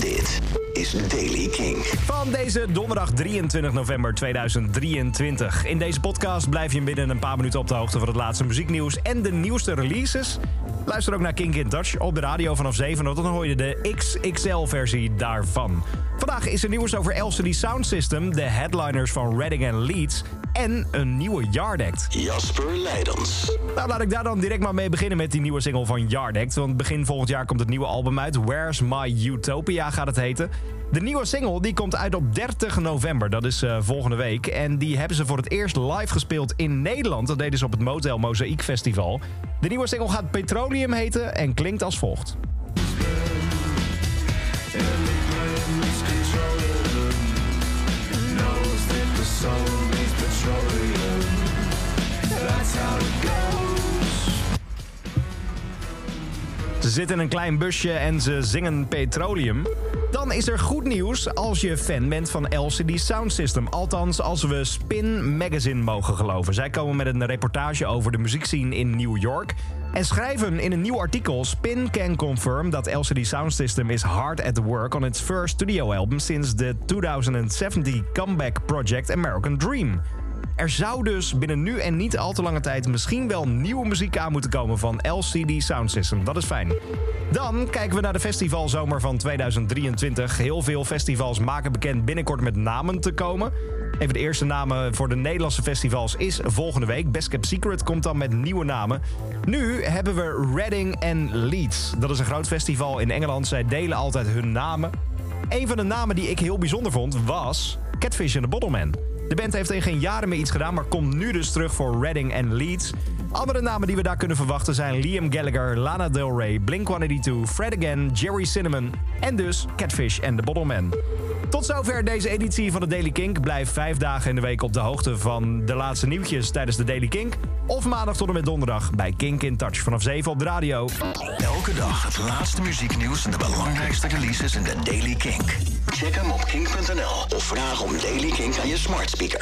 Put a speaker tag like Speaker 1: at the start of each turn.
Speaker 1: Dit is Daily King.
Speaker 2: Van deze donderdag 23 november 2023. In deze podcast blijf je binnen een paar minuten op de hoogte van het laatste muzieknieuws en de nieuwste releases. Luister ook naar Kink in Touch op de radio vanaf 7, want dan hoor je de XXL-versie daarvan. Vandaag is er nieuws over LCD Sound System, de headliners van Reading en Leeds en een nieuwe Yard Act.
Speaker 1: Jasper Leidens.
Speaker 2: Nou, laat ik daar dan direct maar mee beginnen met die nieuwe single van Yard Act. Want begin volgend jaar komt het nieuwe album uit. Where's My Utopia gaat het heten. De nieuwe single die komt uit op 30 november, dat is eh, volgende week. En die hebben ze voor het eerst live gespeeld in Nederland. Dat deden ze op het Motel Mozaïek Festival. De nieuwe single gaat Petroleum heten en klinkt als volgt. Ze zitten in een klein busje en ze zingen petroleum. Dan is er goed nieuws als je fan bent van LCD Sound System. Althans, als we Spin Magazine mogen geloven. Zij komen met een reportage over de muziekscene in New York. En schrijven in een nieuw artikel: Spin can confirm that LCD Sound System is hard at work on its first studio album since the 2070 comeback project American Dream. Er zou dus binnen nu en niet al te lange tijd misschien wel nieuwe muziek aan moeten komen van LCD Sound System. Dat is fijn. Dan kijken we naar de festivalzomer van 2023. Heel veel festivals maken bekend binnenkort met namen te komen. Even de eerste namen voor de Nederlandse festivals is volgende week. Best Kept Secret komt dan met nieuwe namen. Nu hebben we Reading en Leeds. Dat is een groot festival in Engeland. Zij delen altijd hun namen. Een van de namen die ik heel bijzonder vond was Catfish and the Bottleman. De band heeft in geen jaren meer iets gedaan, maar komt nu dus terug voor Reading en Leeds. Andere namen die we daar kunnen verwachten zijn Liam Gallagher, Lana Del Rey, Blink-182, Fred Again, Jerry Cinnamon en dus Catfish and the Bottleman. Tot zover deze editie van de Daily Kink. Blijf vijf dagen in de week op de hoogte van de laatste nieuwtjes tijdens de Daily Kink. Of maandag tot en met donderdag bij Kink in Touch vanaf 7 op de radio.
Speaker 1: Elke dag het laatste muzieknieuws en de belangrijkste releases in de Daily Kink. Check hem op kink.nl of vraag om Daily Kink aan je smart speaker.